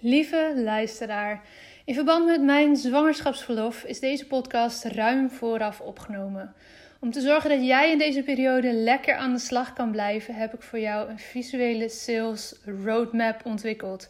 Lieve luisteraar, in verband met mijn zwangerschapsverlof is deze podcast ruim vooraf opgenomen. Om te zorgen dat jij in deze periode lekker aan de slag kan blijven, heb ik voor jou een visuele sales roadmap ontwikkeld.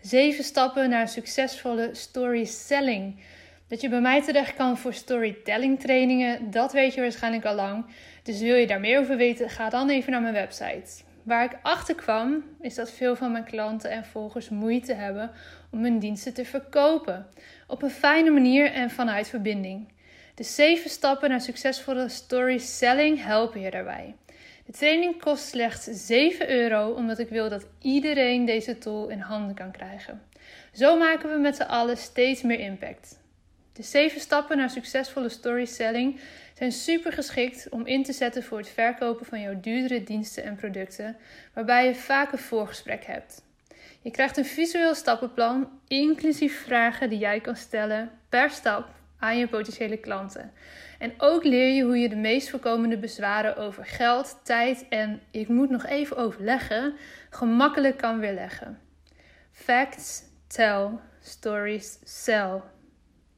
Zeven stappen naar succesvolle story selling. Dat je bij mij terecht kan voor storytelling trainingen, dat weet je waarschijnlijk al lang. Dus wil je daar meer over weten, ga dan even naar mijn website. Waar ik achter kwam, is dat veel van mijn klanten en volgers moeite hebben om hun diensten te verkopen. Op een fijne manier en vanuit verbinding. De zeven stappen naar succesvolle story selling helpen je daarbij. De training kost slechts 7 euro, omdat ik wil dat iedereen deze tool in handen kan krijgen. Zo maken we met z'n allen steeds meer impact. De zeven stappen naar succesvolle story selling zijn super geschikt om in te zetten voor het verkopen van jouw duurdere diensten en producten, waarbij je vaak een voorgesprek hebt. Je krijgt een visueel stappenplan, inclusief vragen die jij kan stellen per stap aan je potentiële klanten. En ook leer je hoe je de meest voorkomende bezwaren over geld, tijd en ik moet nog even overleggen gemakkelijk kan weerleggen. Facts, tell, stories, sell.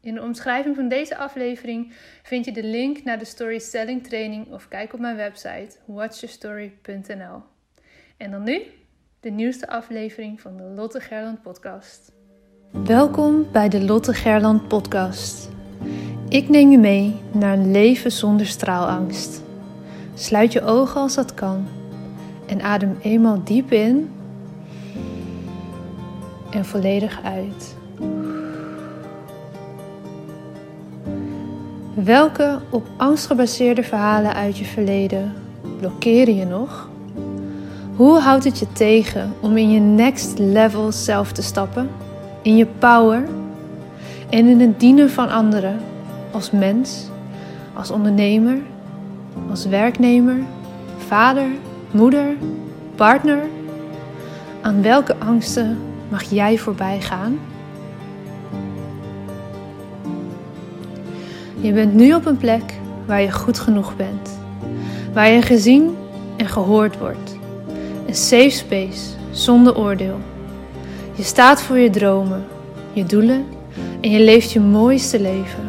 In de omschrijving van deze aflevering vind je de link naar de Story Selling training of kijk op mijn website watchyourstory.nl. En dan nu de nieuwste aflevering van de Lotte Gerland podcast. Welkom bij de Lotte Gerland podcast. Ik neem je mee naar een leven zonder straalangst. Sluit je ogen als dat kan en adem eenmaal diep in en volledig uit. Welke op angst gebaseerde verhalen uit je verleden blokkeren je nog? Hoe houdt het je tegen om in je next level zelf te stappen? In je power en in het dienen van anderen als mens, als ondernemer, als werknemer, vader, moeder, partner? Aan welke angsten mag jij voorbij gaan? Je bent nu op een plek waar je goed genoeg bent. Waar je gezien en gehoord wordt. Een safe space zonder oordeel. Je staat voor je dromen, je doelen en je leeft je mooiste leven.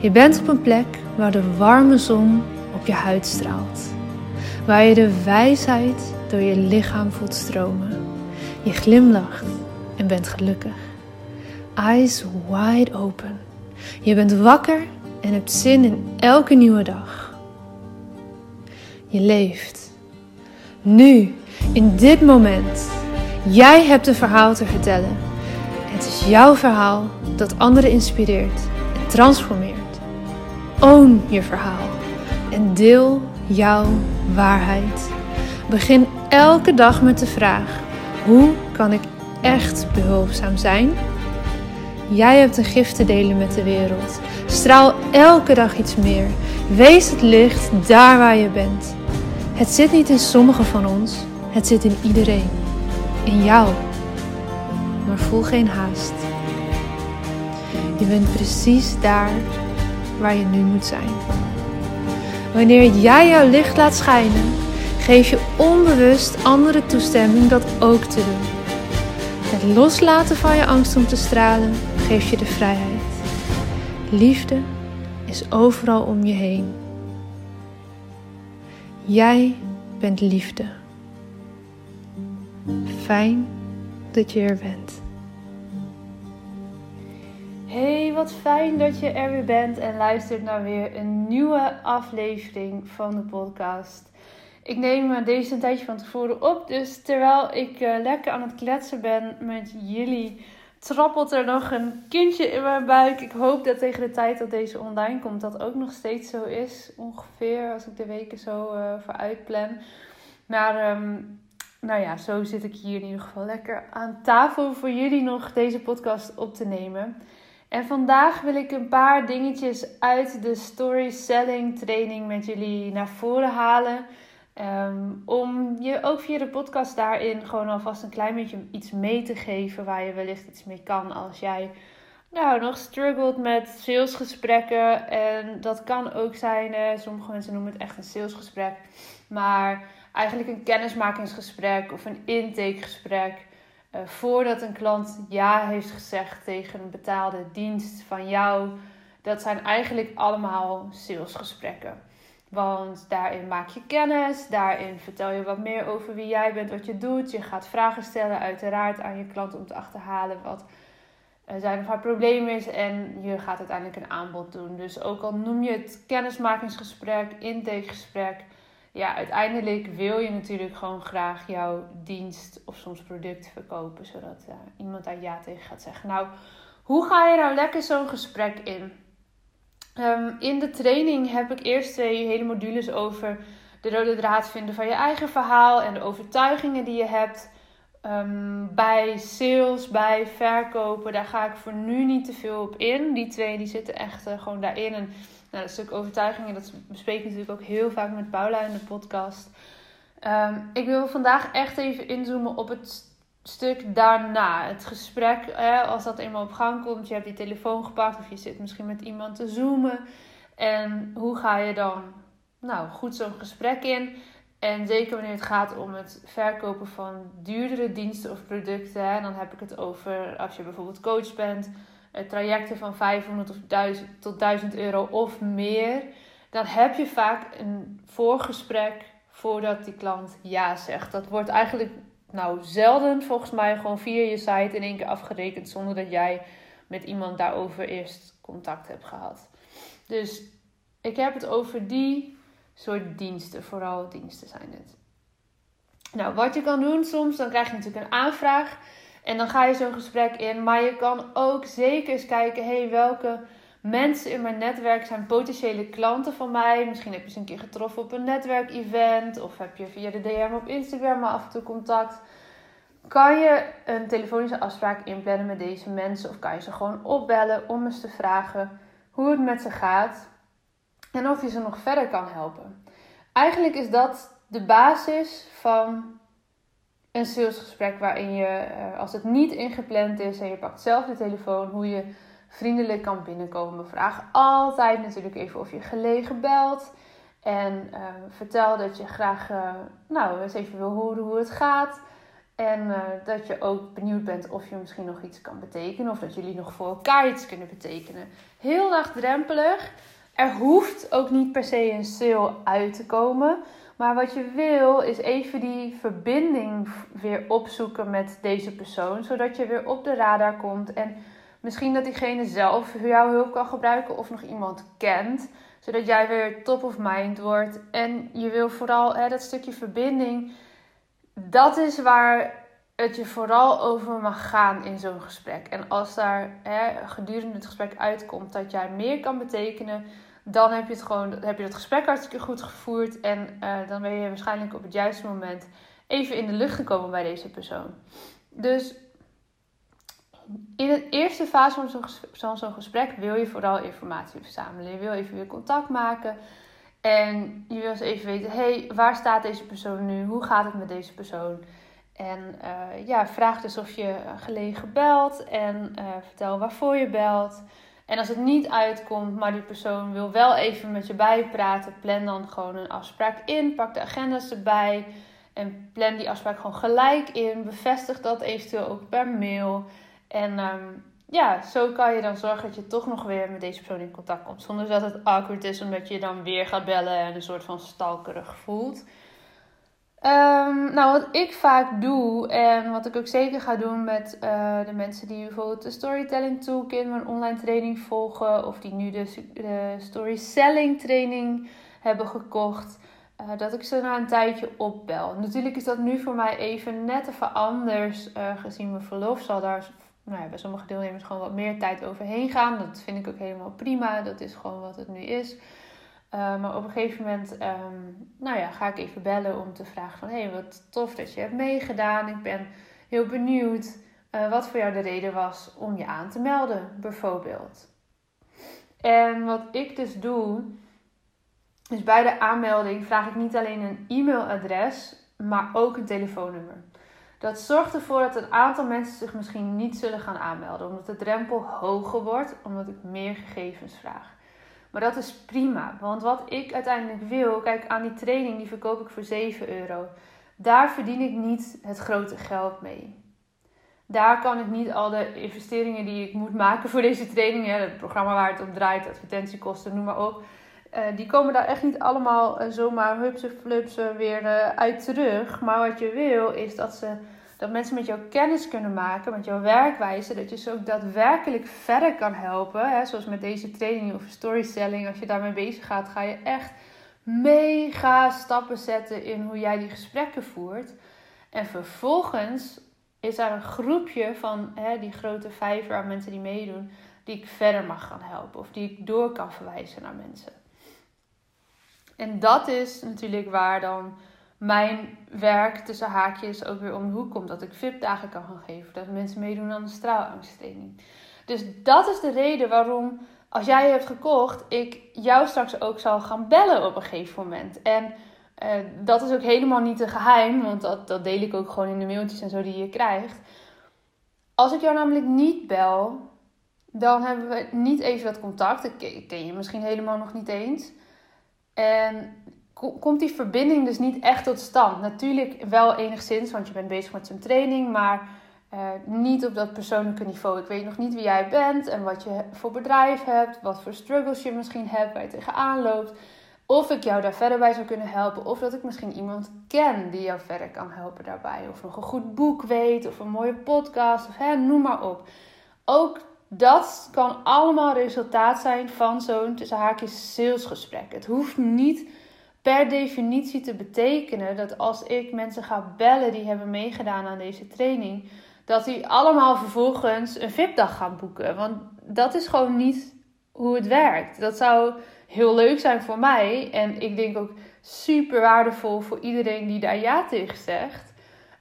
Je bent op een plek waar de warme zon op je huid straalt. Waar je de wijsheid door je lichaam voelt stromen. Je glimlacht en bent gelukkig. Eyes wide open. Je bent wakker en hebt zin in elke nieuwe dag. Je leeft. Nu, in dit moment. Jij hebt een verhaal te vertellen. Het is jouw verhaal dat anderen inspireert en transformeert. Own je verhaal en deel jouw waarheid. Begin elke dag met de vraag: hoe kan ik echt behulpzaam zijn? Jij hebt een gift te delen met de wereld. Straal elke dag iets meer. Wees het licht daar waar je bent. Het zit niet in sommigen van ons, het zit in iedereen. In jou. Maar voel geen haast. Je bent precies daar waar je nu moet zijn. Wanneer jij jouw licht laat schijnen, geef je onbewust andere toestemming dat ook te doen. Het loslaten van je angst om te stralen geeft je de vrijheid. Liefde is overal om je heen. Jij bent liefde. Fijn dat je er bent. Hey, wat fijn dat je er weer bent en luistert naar weer een nieuwe aflevering van de podcast. Ik neem deze een tijdje van tevoren op, dus terwijl ik uh, lekker aan het kletsen ben met jullie trappelt er nog een kindje in mijn buik. Ik hoop dat tegen de tijd dat deze online komt, dat ook nog steeds zo is. Ongeveer, als ik de weken zo uh, vooruit plan. Maar um, nou ja, zo zit ik hier in ieder geval lekker aan tafel voor jullie nog deze podcast op te nemen. En vandaag wil ik een paar dingetjes uit de story selling training met jullie naar voren halen. Ehm, om je ook via de podcast daarin gewoon alvast een klein beetje iets mee te geven waar je wellicht iets mee kan als jij nou, nog struggelt met salesgesprekken. En dat kan ook zijn, eh, sommige mensen noemen het echt een salesgesprek, maar eigenlijk een kennismakingsgesprek of een intakegesprek. uh, voordat een klant ja heeft gezegd tegen een betaalde dienst van jou, dat zijn eigenlijk allemaal salesgesprekken. Want daarin maak je kennis, daarin vertel je wat meer over wie jij bent, wat je doet. Je gaat vragen stellen, uiteraard, aan je klant om te achterhalen wat zijn of haar probleem is. En je gaat uiteindelijk een aanbod doen. Dus ook al noem je het kennismakingsgesprek, intakegesprek. Ja, uiteindelijk wil je natuurlijk gewoon graag jouw dienst of soms product verkopen. Zodat uh, iemand daar ja tegen gaat zeggen. Nou, hoe ga je nou lekker zo'n gesprek in? Ehm, in de training heb ik eerst twee hele modules over de rode draad vinden van je eigen verhaal en de overtuigingen die je hebt. Ehm, bij sales, bij verkopen, daar ga ik voor nu niet te veel op in. Die twee die zitten echt uh, gewoon daarin. En nou, dat stuk overtuigingen, dat bespreek ik natuurlijk ook heel vaak met Paula in de podcast. Ehm, ik wil vandaag echt even inzoomen op het stuk daarna. Het gesprek, als dat eenmaal op gang komt, je hebt die telefoon gepakt of je zit misschien met iemand te zoomen. En hoe ga je dan nou, goed zo'n gesprek in? En zeker wanneer het gaat om het verkopen van duurdere diensten of producten. Dan heb ik het over als je bijvoorbeeld coach bent, eh, trajecten van 500 of 1000 tot 1000 euro of meer. Dan heb je vaak een voorgesprek voordat die klant ja zegt. Dat wordt eigenlijk nou zelden volgens mij gewoon via je site in één keer afgerekend zonder dat jij met iemand daarover eerst contact hebt gehad. Dus ik heb het over die soort diensten, vooral diensten zijn het. Nou, wat je kan doen soms, dan krijg je natuurlijk een aanvraag en dan ga je zo'n gesprek in. Maar je kan ook zeker eens kijken, hey, welke mensen in mijn netwerk zijn potentiële klanten van mij. Misschien heb je ze een keer getroffen op een netwerkevent of heb je via de DM op Instagram maar af en toe contact. Kan je een telefonische afspraak inplannen met deze mensen of kan je ze gewoon opbellen om eens te vragen hoe het met ze gaat en of je ze nog verder kan helpen. Eigenlijk is dat de basis van een salesgesprek waarin je, eh, als het niet ingepland is en je pakt zelf de telefoon, hoe je vriendelijk kan binnenkomen. Vraag altijd natuurlijk even of je gelegen belt. En uh, vertel dat je graag uh, nou, eens even wil horen hoe het gaat. En uh, dat je ook benieuwd bent of je misschien nog iets kan betekenen. Of dat jullie nog voor elkaar iets kunnen betekenen. Heel laagdrempelig. Er hoeft ook niet per se een sale uit te komen. Maar wat je wil is even die verbinding weer opzoeken met deze persoon. Zodat je weer op de radar komt. En misschien dat diegene zelf jouw hulp kan gebruiken of nog iemand kent. Zodat jij weer top of mind wordt. En je wil vooral hè, dat stukje verbinding. Dat is waar het je vooral over mag gaan in zo'n gesprek. En als daar hè, gedurende het gesprek uitkomt dat jij meer kan betekenen dan heb je het gewoon, heb je het gesprek hartstikke goed gevoerd. En uh, dan ben je waarschijnlijk op het juiste moment even in de lucht gekomen bij deze persoon. Dus in de eerste fase van zo'n gesprek wil je vooral informatie verzamelen. Je wil even weer contact maken. En je wil eens even weten, hey, waar staat deze persoon nu? Hoe gaat het met deze persoon? En uh, ja, vraag dus of je gelegen belt en uh, vertel waarvoor je belt. En als het niet uitkomt, maar die persoon wil wel even met je bijpraten, plan dan gewoon een afspraak in. Pak de agenda's erbij en plan die afspraak gewoon gelijk in. Bevestig dat eventueel ook per mail. En um, ja, zo kan je dan zorgen dat je toch nog weer met deze persoon in contact komt. Zonder dat het awkward is, omdat je dan weer gaat bellen en een soort van stalkerig voelt. Um, nou, wat ik vaak doe en wat ik ook zeker ga doen met uh, de mensen die bijvoorbeeld de Storytelling Toolkit, mijn online training volgen, of die nu de, de Story Selling training hebben gekocht, uh, dat ik ze na een tijdje opbel. Natuurlijk is dat nu voor mij even net even anders, uh, gezien mijn verlof zal daar nou ja, bij sommige deelnemers gewoon wat meer tijd overheen gaan. Dat vind ik ook helemaal prima, dat is gewoon wat het nu is. Uh, maar op een gegeven moment um, nou ja, ga ik even bellen om te vragen van... hé, hey, wat tof dat je hebt meegedaan. Ik ben heel benieuwd uh, wat voor jou de reden was om je aan te melden, bijvoorbeeld. En wat ik dus doe, is bij de aanmelding vraag ik niet alleen een e-mailadres, maar ook een telefoonnummer. Dat zorgt ervoor dat een aantal mensen zich misschien niet zullen gaan aanmelden, omdat de drempel hoger wordt, omdat ik meer gegevens vraag. Maar dat is prima. Want wat ik uiteindelijk wil, kijk aan die training, die verkoop ik voor 7 euro. Daar verdien ik niet het grote geld mee. Daar kan ik niet al de investeringen die ik moet maken voor deze training, het programma waar het op draait, advertentiekosten, noem maar op. Uh, die komen daar echt niet allemaal uh, zomaar hupse flupse weer uh, uit terug. Maar wat je wil is dat, ze, dat mensen met jou kennis kunnen maken, met jouw werkwijze. Dat je ze ook daadwerkelijk verder kan helpen. Hè? Zoals met deze training of storytelling. Als je daarmee bezig gaat, ga je echt mega stappen zetten in hoe jij die gesprekken voert. En vervolgens is daar een groepje van hè, die grote vijver aan mensen die meedoen, die ik verder mag gaan helpen of die ik door kan verwijzen naar mensen. En dat is natuurlijk waar dan mijn werk tussen haakjes ook weer om de hoek komt. Dat ik VIP-dagen kan gaan geven. Dat mensen meedoen aan de straalangsttraining. Dus dat is de reden waarom, als jij hebt gekocht, ik jou straks ook zal gaan bellen op een gegeven moment. En uh, dat is ook helemaal niet een geheim, want dat, dat deel ik ook gewoon in de mailtjes en zo die je krijgt. Als ik jou namelijk niet bel, dan hebben we niet even dat contact. Ik ken je misschien helemaal nog niet eens. En komt die verbinding dus niet echt tot stand. Natuurlijk wel enigszins, want je bent bezig met zo'n training, maar uh, niet op dat persoonlijke niveau. Ik weet nog niet wie jij bent en wat je voor bedrijf hebt, wat voor struggles je misschien hebt, waar je tegenaan loopt. Of ik jou daar verder bij zou kunnen helpen, of dat ik misschien iemand ken die jou verder kan helpen daarbij. Of nog een goed boek weet, of een mooie podcast, of hè, noem maar op. Ook dat kan allemaal resultaat zijn van zo'n tussen haakjes salesgesprek. Het hoeft niet per definitie te betekenen dat als ik mensen ga bellen die hebben meegedaan aan deze training, dat die allemaal vervolgens een VIP-dag gaan boeken. Want dat is gewoon niet hoe het werkt. Dat zou heel leuk zijn voor mij en ik denk ook super waardevol voor iedereen die daar ja tegen zegt.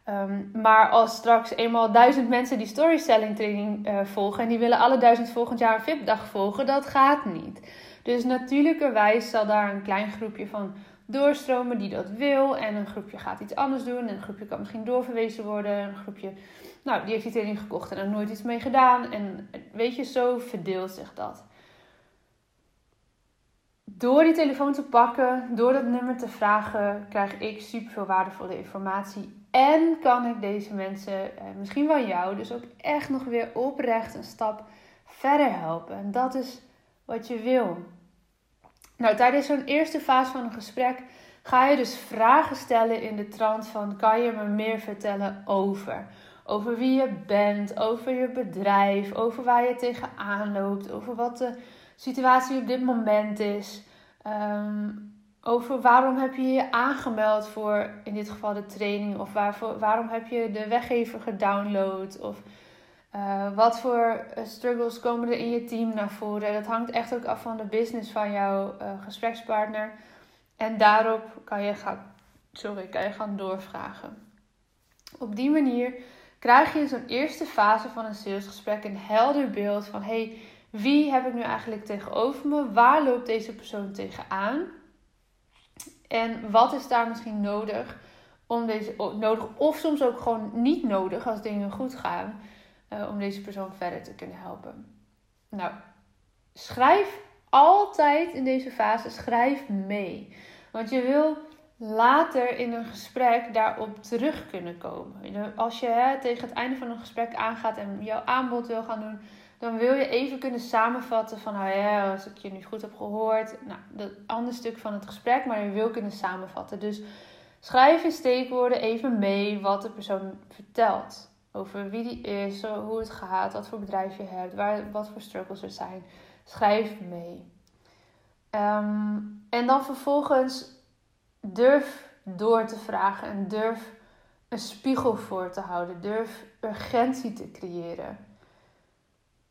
Ehm, maar als straks eenmaal duizend mensen die storytelling training uh, volgen en die willen alle duizend volgend jaar een VIP-dag volgen, dat gaat niet. Dus natuurlijkerwijs zal daar een klein groepje van doorstromen die dat wil. En een groepje gaat iets anders doen. En een groepje kan misschien doorverwezen worden. Een groepje, nou, die heeft die training gekocht en er nooit iets mee gedaan. En weet je, zo verdeelt zich dat. Door die telefoon te pakken, door dat nummer te vragen, krijg ik super veel waardevolle informatie en kan ik deze mensen, eh, misschien wel jou, dus ook echt nog weer oprecht een stap verder helpen. En dat is wat je wil. Nou, tijdens zo'n eerste fase van een gesprek ga je dus vragen stellen in de trant van: kan je me meer vertellen over? Over wie je bent, over je bedrijf, over waar je tegenaan loopt, over wat de situatie op dit moment is. Um, over waarom heb je je aangemeld voor in dit geval de training of waarvoor, waarom heb je de weggever gedownload of uh, wat voor eh, struggles komen er in je team naar voren. Dat hangt echt ook af van de business van jouw uh, gesprekspartner en daarop kan je gaan, sorry, kan je gaan doorvragen. Op die manier krijg je in zo'n eerste fase van een salesgesprek een helder beeld van hey, wie heb ik nu eigenlijk tegenover me? Waar loopt deze persoon tegenaan? En wat is daar misschien nodig om deze nodig of soms ook gewoon niet nodig als dingen goed gaan uh, om deze persoon verder te kunnen helpen. Nou, schrijf altijd in deze fase schrijf mee, want je wil later in een gesprek daarop terug kunnen komen. Als je hè, tegen het einde van een gesprek aangaat en jouw aanbod wil gaan doen, dan wil je even kunnen samenvatten van, nou ja, als ik je nu goed heb gehoord, nou, dat ander stuk van het gesprek, maar je wil kunnen samenvatten. Dus schrijf in steekwoorden even mee wat de persoon vertelt. Over wie die is, hoe het gaat, wat voor bedrijf je hebt, waar, wat voor struggles er zijn. Schrijf mee. Ehm, en dan vervolgens durf door te vragen en durf een spiegel voor te houden. Durf urgentie te creëren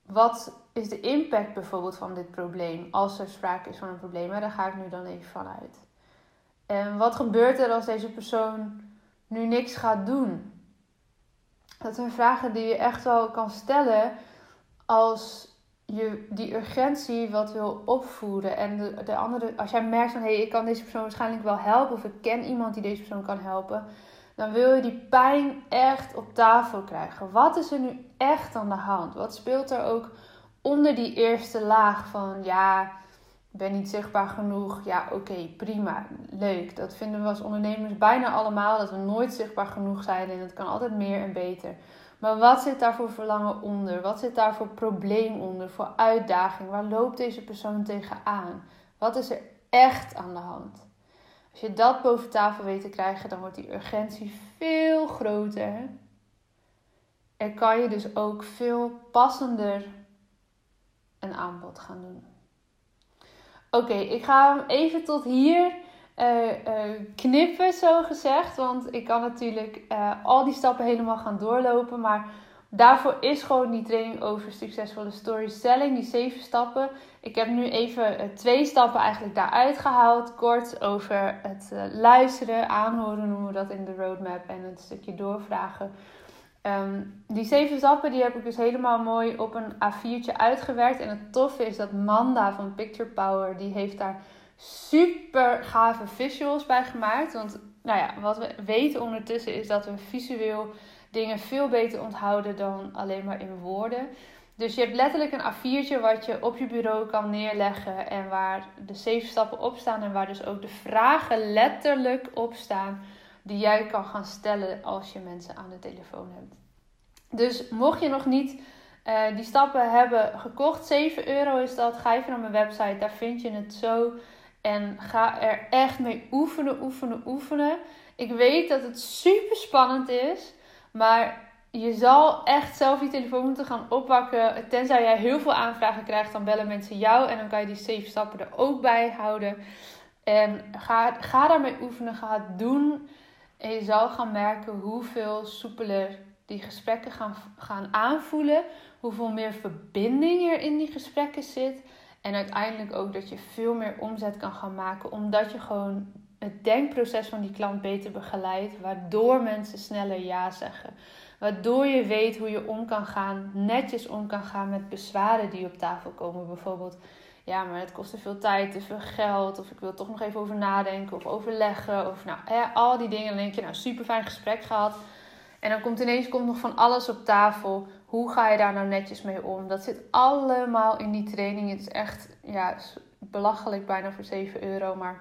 wat is de impact bijvoorbeeld van dit probleem als er sprake is van een probleem? Maar daar ga ik nu dan even vanuit. En wat gebeurt er als deze persoon nu niks gaat doen? Dat zijn vragen die je echt wel kan stellen als je die urgentie wat wil opvoeren. En de, de andere, als jij merkt van hé, hey, ik kan deze persoon waarschijnlijk wel helpen, of ik ken iemand die deze persoon kan helpen, dan wil je die pijn echt op tafel krijgen. Wat is er nu echt aan de hand? Wat speelt er ook onder die eerste laag van ja, ik ben niet zichtbaar genoeg. Ja, oké, prima, leuk. Dat vinden we als ondernemers bijna allemaal, dat we nooit zichtbaar genoeg zijn en het kan altijd meer en beter. Maar wat zit daar voor verlangen onder? Wat zit daar voor probleem onder? Voor uitdaging? Waar loopt deze persoon tegenaan? Wat is er echt aan de hand? Als je dat boven tafel weet te krijgen, dan wordt die urgentie veel groter. En kan je dus ook veel passender een aanbod gaan doen. Oké, ik ga hem even tot hier uh, knippen, zo gezegd. Want ik kan natuurlijk uh, al die stappen helemaal gaan doorlopen. Maar daarvoor is gewoon die training over succesvolle storytelling, die zeven stappen. Ik heb nu even twee stappen eigenlijk daaruit gehaald. Kort over het luisteren, aanhoren noemen we dat in de roadmap. En een stukje doorvragen. Um, die zeven stappen die heb ik dus helemaal mooi op een A4'tje uitgewerkt. En het toffe is dat Manda van Picture Power, die heeft daar super gave visuals bij gemaakt. Want nou ja, wat we weten ondertussen is dat we visueel dingen veel beter onthouden dan alleen maar in woorden. Dus je hebt letterlijk een A4'tje wat je op je bureau kan neerleggen en waar de zeven stappen op staan en waar dus ook de vragen letterlijk op staan die jij kan gaan stellen als je mensen aan de telefoon hebt. Dus mocht je nog niet uh, die stappen hebben gekocht, 7 euro is dat, ga even naar mijn website, daar vind je het zo. En ga er echt mee oefenen, oefenen, oefenen. Ik weet dat het super spannend is, maar je zal echt zelf je telefoon moeten gaan oppakken. Tenzij jij heel veel aanvragen krijgt, dan bellen mensen jou en dan kan je die 7 stappen er ook bij houden. En ga, ga daarmee oefenen, ga het doen. En je zal gaan merken hoeveel soepeler die gesprekken gaan, gaan aanvoelen. Hoeveel meer verbinding er in die gesprekken zit. En uiteindelijk ook dat je veel meer omzet kan gaan maken. Omdat je gewoon het denkproces van die klant beter begeleidt. Waardoor mensen sneller ja zeggen. Waardoor je weet hoe je om kan gaan, netjes om kan gaan met bezwaren die op tafel komen. Bijvoorbeeld, ja, maar het kost te veel tijd, te veel geld. Of ik wil toch nog even over nadenken of overleggen. Of nou, al die dingen. Dan denk je, nou, super fijn gesprek gehad. En dan komt ineens komt nog van alles op tafel. Hoe ga je daar nou netjes mee om? Dat zit allemaal in die training. Het is echt ja, belachelijk bijna voor 7 euro. Maar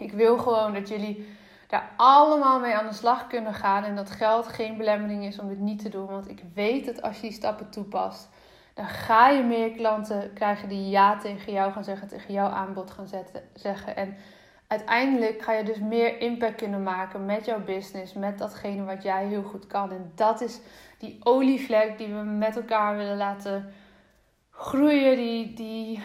ik wil gewoon dat jullie daar allemaal mee aan de slag kunnen gaan. En dat geld geen belemmering is om dit niet te doen. Want ik weet dat als je die stappen toepast, dan ga je meer klanten krijgen die ja tegen jou gaan zeggen, tegen jouw aanbod gaan zetten, zeggen. En uiteindelijk ga je dus meer impact kunnen maken met jouw business, met datgene wat jij heel goed kan. En dat is die olievlek die we met elkaar willen laten groeien, die, die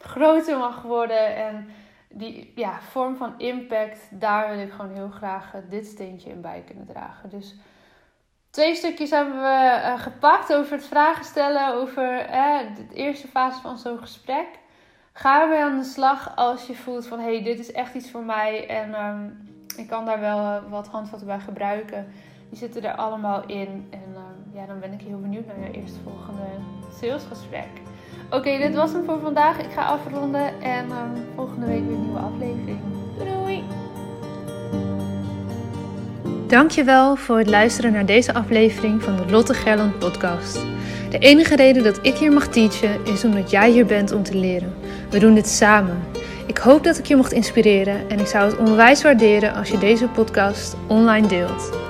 groter mag worden. En die ja, vorm van impact, daar wil ik gewoon heel graag dit steentje in bij kunnen dragen. Dus twee stukjes hebben we uh, gepakt over het vragen stellen, over eh, de eerste fase van zo'n gesprek. Ga ermee aan de slag als je voelt van hé, hey, dit is echt iets voor mij en ehm, ik kan daar wel uh, wat handvatten bij gebruiken. Die zitten er allemaal in. En ehm, ja, dan ben ik heel benieuwd naar je eerstvolgende salesgesprek. Oké, dit was hem voor vandaag. Ik ga afronden en um, volgende week weer een nieuwe aflevering. Doei doei! Dankjewel voor het luisteren naar deze aflevering van de Lotte Gerland podcast. De enige reden dat ik hier mag teachen is omdat jij hier bent om te leren. We doen dit samen. Ik hoop dat ik je mocht inspireren en ik zou het onwijs waarderen als je deze podcast online deelt.